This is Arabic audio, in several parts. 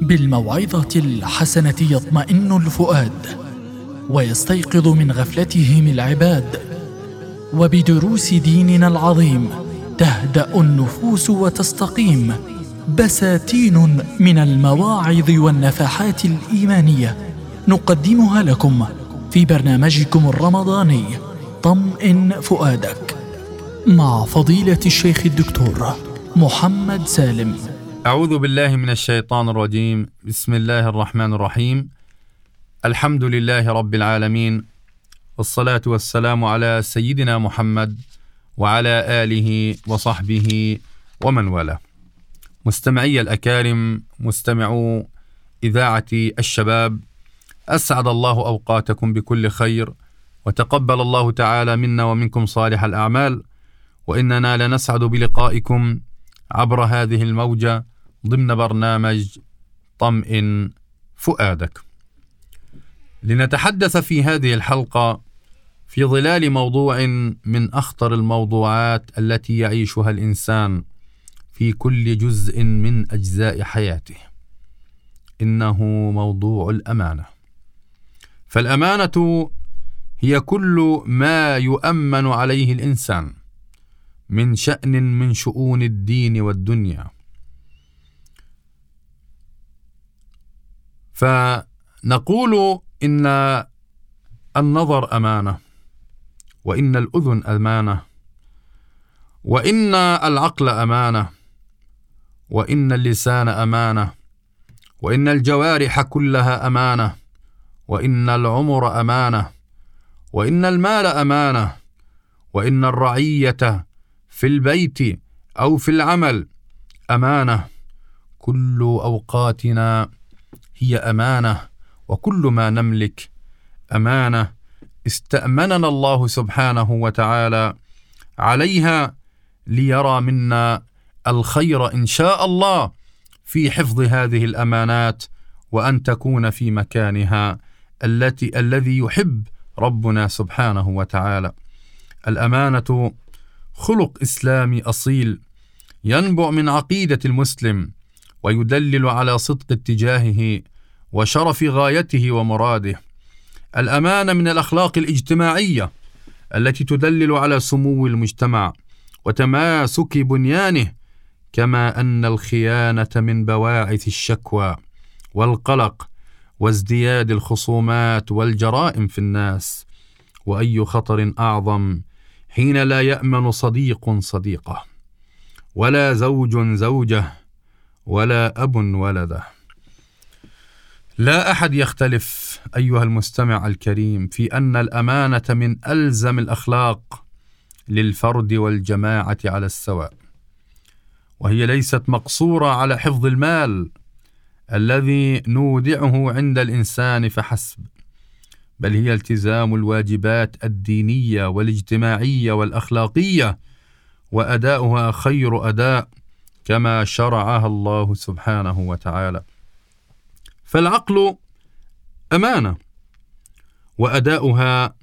بالموعظة الحسنة يطمئن الفؤاد ويستيقظ من غفلتهم العباد. وبدروس ديننا العظيم تهدأ النفوس وتستقيم. بساتين من المواعظ والنفحات الإيمانية نقدمها لكم في برنامجكم الرمضاني طمئن فؤادك. مع فضيلة الشيخ الدكتور محمد سالم. أعوذ بالله من الشيطان الرجيم. بسم الله الرحمن الرحيم. الحمد لله رب العالمين والصلاة والسلام على سيدنا محمد وعلى آله وصحبه ومن والاه. مستمعي الأكارم مستمعو إذاعة الشباب أسعد الله أوقاتكم بكل خير وتقبل الله تعالى منا ومنكم صالح الأعمال وإننا لنسعد بلقائكم عبر هذه الموجة ضمن برنامج طمئن فؤادك. لنتحدث في هذه الحلقة في ظلال موضوع من أخطر الموضوعات التي يعيشها الإنسان في كل جزء من أجزاء حياته. إنه موضوع الأمانة. فالأمانة هي كل ما يؤمن عليه الإنسان من شأن من شؤون الدين والدنيا. فنقول إن النظر أمانة وإن الأذن أمانة وإن العقل أمانة وإن اللسان أمانة وإن الجوارح كلها أمانة وإن العمر أمانة وإن المال أمانة وإن الرعية في البيت أو في العمل أمانة. كل أوقاتنا هي أمانة وكل ما نملك أمانة. استأمننا الله سبحانه وتعالى عليها ليرى منا الخير إن شاء الله في حفظ هذه الأمانات وأن تكون في مكانها التي الذي يحب ربنا سبحانه وتعالى. الأمانة خلق إسلامي أصيل ينبع من عقيدة المسلم. ويدلل على صدق اتجاهه وشرف غايته ومراده. الأمانة من الأخلاق الاجتماعية التي تدلل على سمو المجتمع وتماسك بنيانه كما أن الخيانة من بواعث الشكوى والقلق وازدياد الخصومات والجرائم في الناس. وأي خطر أعظم حين لا يأمن صديق صديقه ولا زوج زوجه ولا أب ولده لا أحد يختلف أيها المستمع الكريم في أن الأمانة من ألزم الأخلاق للفرد والجماعة على السواء وهي ليست مقصورة على حفظ المال الذي نودعه عند الإنسان فحسب بل هي التزام الواجبات الدينية والاجتماعية والأخلاقية وأداؤها خير أداء كما شرعها الله سبحانه وتعالى. فالعقل أمانة وأداؤها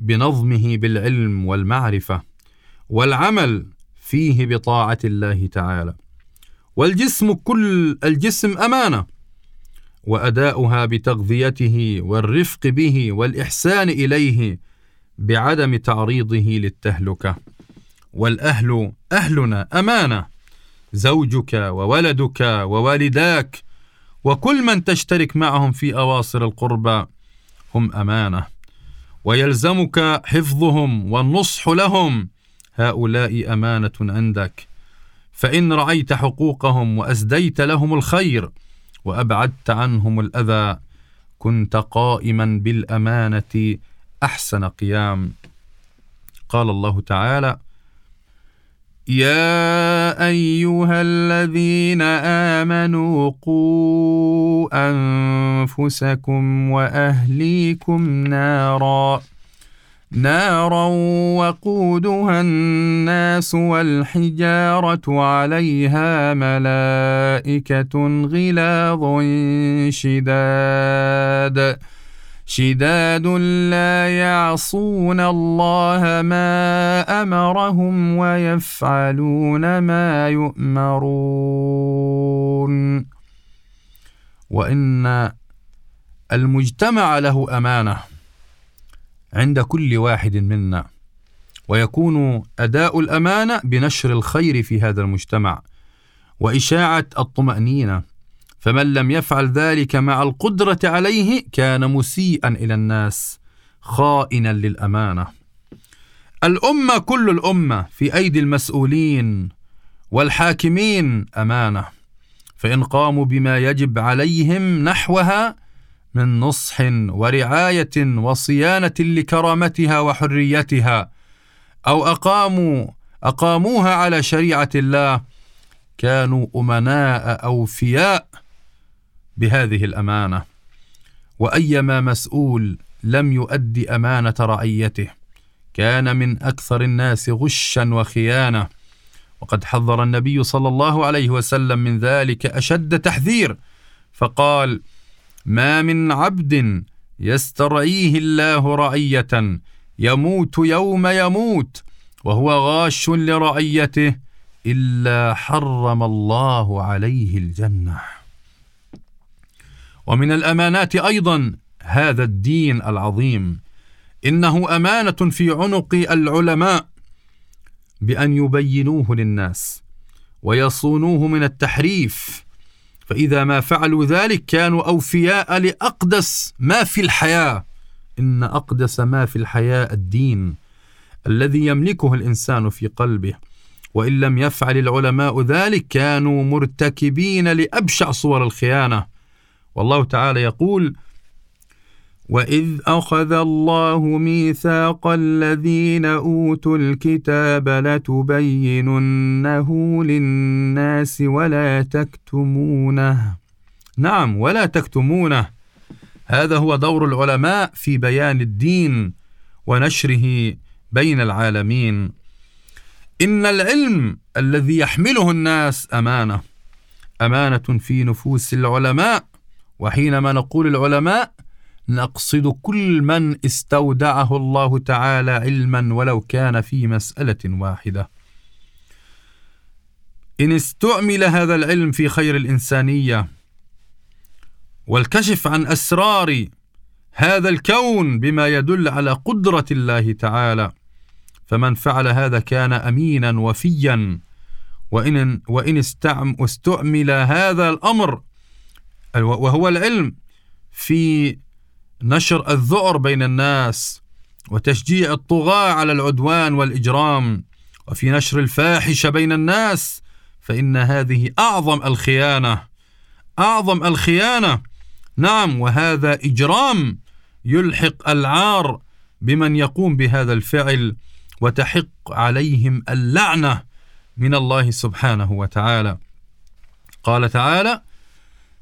بنظمه بالعلم والمعرفة والعمل فيه بطاعة الله تعالى. والجسم كل الجسم أمانة وأداؤها بتغذيته والرفق به والإحسان إليه بعدم تعريضه للتهلكة. والأهل أهلنا أمانة. زوجك وولدك ووالداك وكل من تشترك معهم في أواصر القربى هم أمانة. ويلزمك حفظهم والنصح لهم. هؤلاء أمانة عندك. فإن رعيت حقوقهم وأسديت لهم الخير وأبعدت عنهم الأذى كنت قائما بالأمانة أحسن قيام. قال الله تعالى يا أيها الذين آمنوا قوا أنفسكم وأهليكم نارا نارا وقودها الناس والحجارة عليها ملائكة غلاظ شداد. شداد لا يعصون الله ما أمرهم ويفعلون ما يؤمرون. وإن المجتمع له أمانة عند كل واحد منا ويكون أداء الأمانة بنشر الخير في هذا المجتمع وإشاعة الطمأنينة. فمن لم يفعل ذلك مع القدرة عليه كان مسيئا إلى الناس خائنا للأمانة. الأمة كل الأمة في أيدي المسؤولين والحاكمين أمانة. فإن قاموا بما يجب عليهم نحوها من نصح ورعاية وصيانة لكرامتها وحريتها أو أقاموا أقاموها على شريعة الله كانوا أمناء أوفياء بهذه الأمانة. وأيما مسؤول لم يؤدي أمانة رعيته كان من أكثر الناس غشا وخيانة. وقد حذر النبي صلى الله عليه وسلم من ذلك أشد تحذير. فقال ما من عبد يسترعيه الله رعية يموت يوم يموت وهو غاش لرعيته إلا حرم الله عليه الجنة. ومن الأمانات أيضا هذا الدين العظيم. إنه أمانة في عنق العلماء بأن يبينوه للناس ويصونوه من التحريف. فإذا ما فعلوا ذلك كانوا أوفياء لأقدس ما في الحياة. إن أقدس ما في الحياة الدين الذي يملكه الإنسان في قلبه. وإن لم يفعل العلماء ذلك كانوا مرتكبين لأبشع صور الخيانة. والله تعالى يقول: وإذ أخذ الله ميثاق الذين أوتوا الكتاب لتبيننه للناس ولا تكتمونه. نعم ولا تكتمونه. هذا هو دور العلماء في بيان الدين ونشره بين العالمين. إن العلم الذي يحمله الناس أمانة أمانة في نفوس العلماء وحينما نقول العلماء نقصد كل من استودعه الله تعالى علما ولو كان في مسألة واحدة. إن استعمل هذا العلم في خير الإنسانية والكشف عن أسرار هذا الكون بما يدل على قدرة الله تعالى فمن فعل هذا كان أمينا وفيا وإن وإن استعمل هذا الأمر وهو العلم في نشر الذعر بين الناس وتشجيع الطغاة على العدوان والإجرام. وفي نشر الفاحشة بين الناس فإن هذه أعظم الخيانة أعظم الخيانة. نعم وهذا إجرام يلحق العار بمن يقوم بهذا الفعل وتحق عليهم اللعنة من الله سبحانه وتعالى. قال تعالى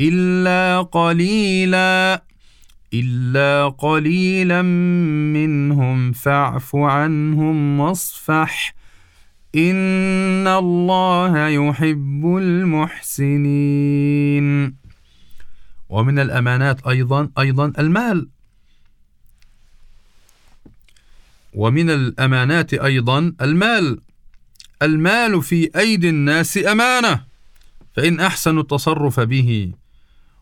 إلا قليلا إلا قليلا منهم فاعف عنهم واصفح. إن الله يحب المحسنين. ومن الأمانات أيضا أيضا المال. ومن الأمانات أيضا المال. المال في أيدي الناس أمانة فإن أحسنوا التصرف به.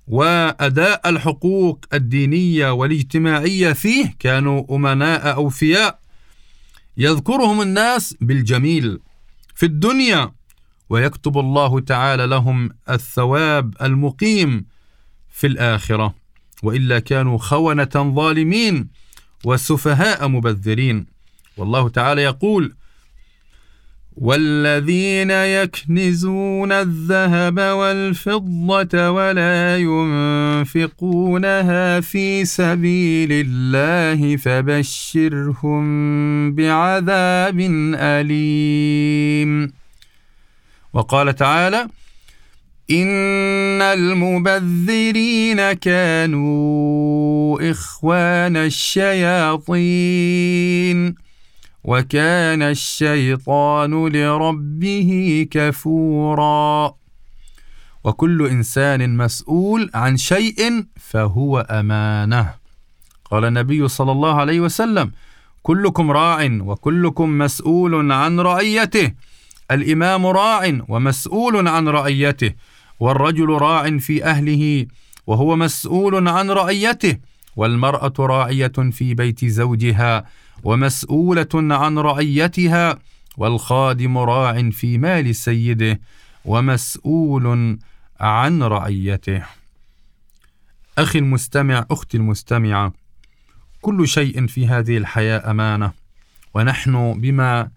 وأداء الحقوق الدينية والاجتماعية فيه كانوا أمناء أوفياء يذكرهم الناس بالجميل في الدنيا ويكتب الله تعالى لهم الثواب المقيم في الآخرة. وإلا كانوا خونة ظالمين وسفهاء مبذرين. والله تعالى يقول والذين يكنزون الذهب والفضة ولا ينفقونها في سبيل الله فبشرهم بعذاب أليم. وقال تعالى إن المبذرين كانوا إخوان الشياطين. وكان الشيطان لربه كفورا. وكل إنسان مسؤول عن شيء فهو أمانة. قال النبي صلى الله عليه وسلم كلكم راع وكلكم مسؤول عن رعيته. الإمام راع ومسؤول عن رعيته. والرجل راع في أهله وهو مسؤول عن رعيته. والمرأة راعية في بيت زوجها ومسؤولة عن رعيتها والخادم راع في مال سيده ومسؤول عن رعيته. أخي المستمع أختي المستمعة كل شيء في هذه الحياة أمانة ونحن بما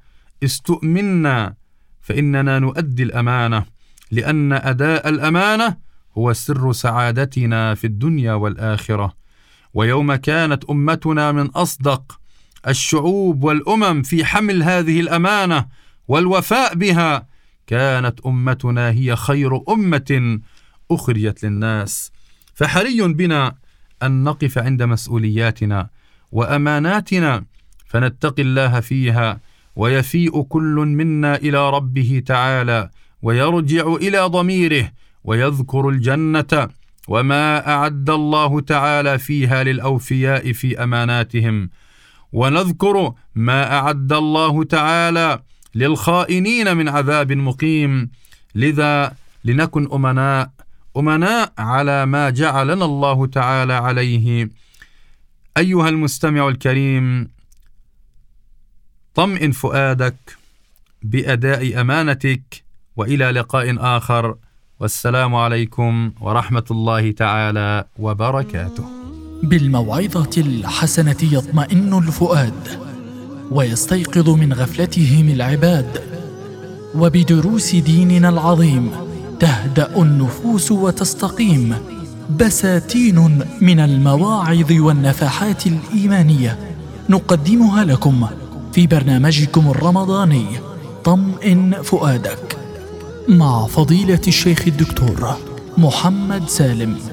استؤمنا فإننا نؤدي الأمانة لأن أداء الأمانة هو سر سعادتنا في الدنيا والآخرة. ويوم كانت أمتنا من أصدق الشعوب والأمم في حمل هذه الأمانة والوفاء بها كانت أمتنا هي خير أمة أخرجت للناس. فحري بنا أن نقف عند مسؤولياتنا وأماناتنا فنتقي الله فيها ويفيء كل منا إلى ربه تعالى ويرجع إلى ضميره ويذكر الجنة وما اعد الله تعالى فيها للاوفياء في اماناتهم ونذكر ما اعد الله تعالى للخائنين من عذاب مقيم لذا لنكن امناء امناء على ما جعلنا الله تعالى عليه. ايها المستمع الكريم طمئن فؤادك بأداء أمانتك وإلى لقاء آخر. والسلام عليكم ورحمة الله تعالى وبركاته. بالموعظة الحسنة يطمئن الفؤاد ويستيقظ من غفلتهم العباد وبدروس ديننا العظيم تهدأ النفوس وتستقيم بساتين من المواعظ والنفحات الإيمانية نقدمها لكم في برنامجكم الرمضاني طمئن فؤادك. مع فضيلة الشيخ الدكتور محمد سالم.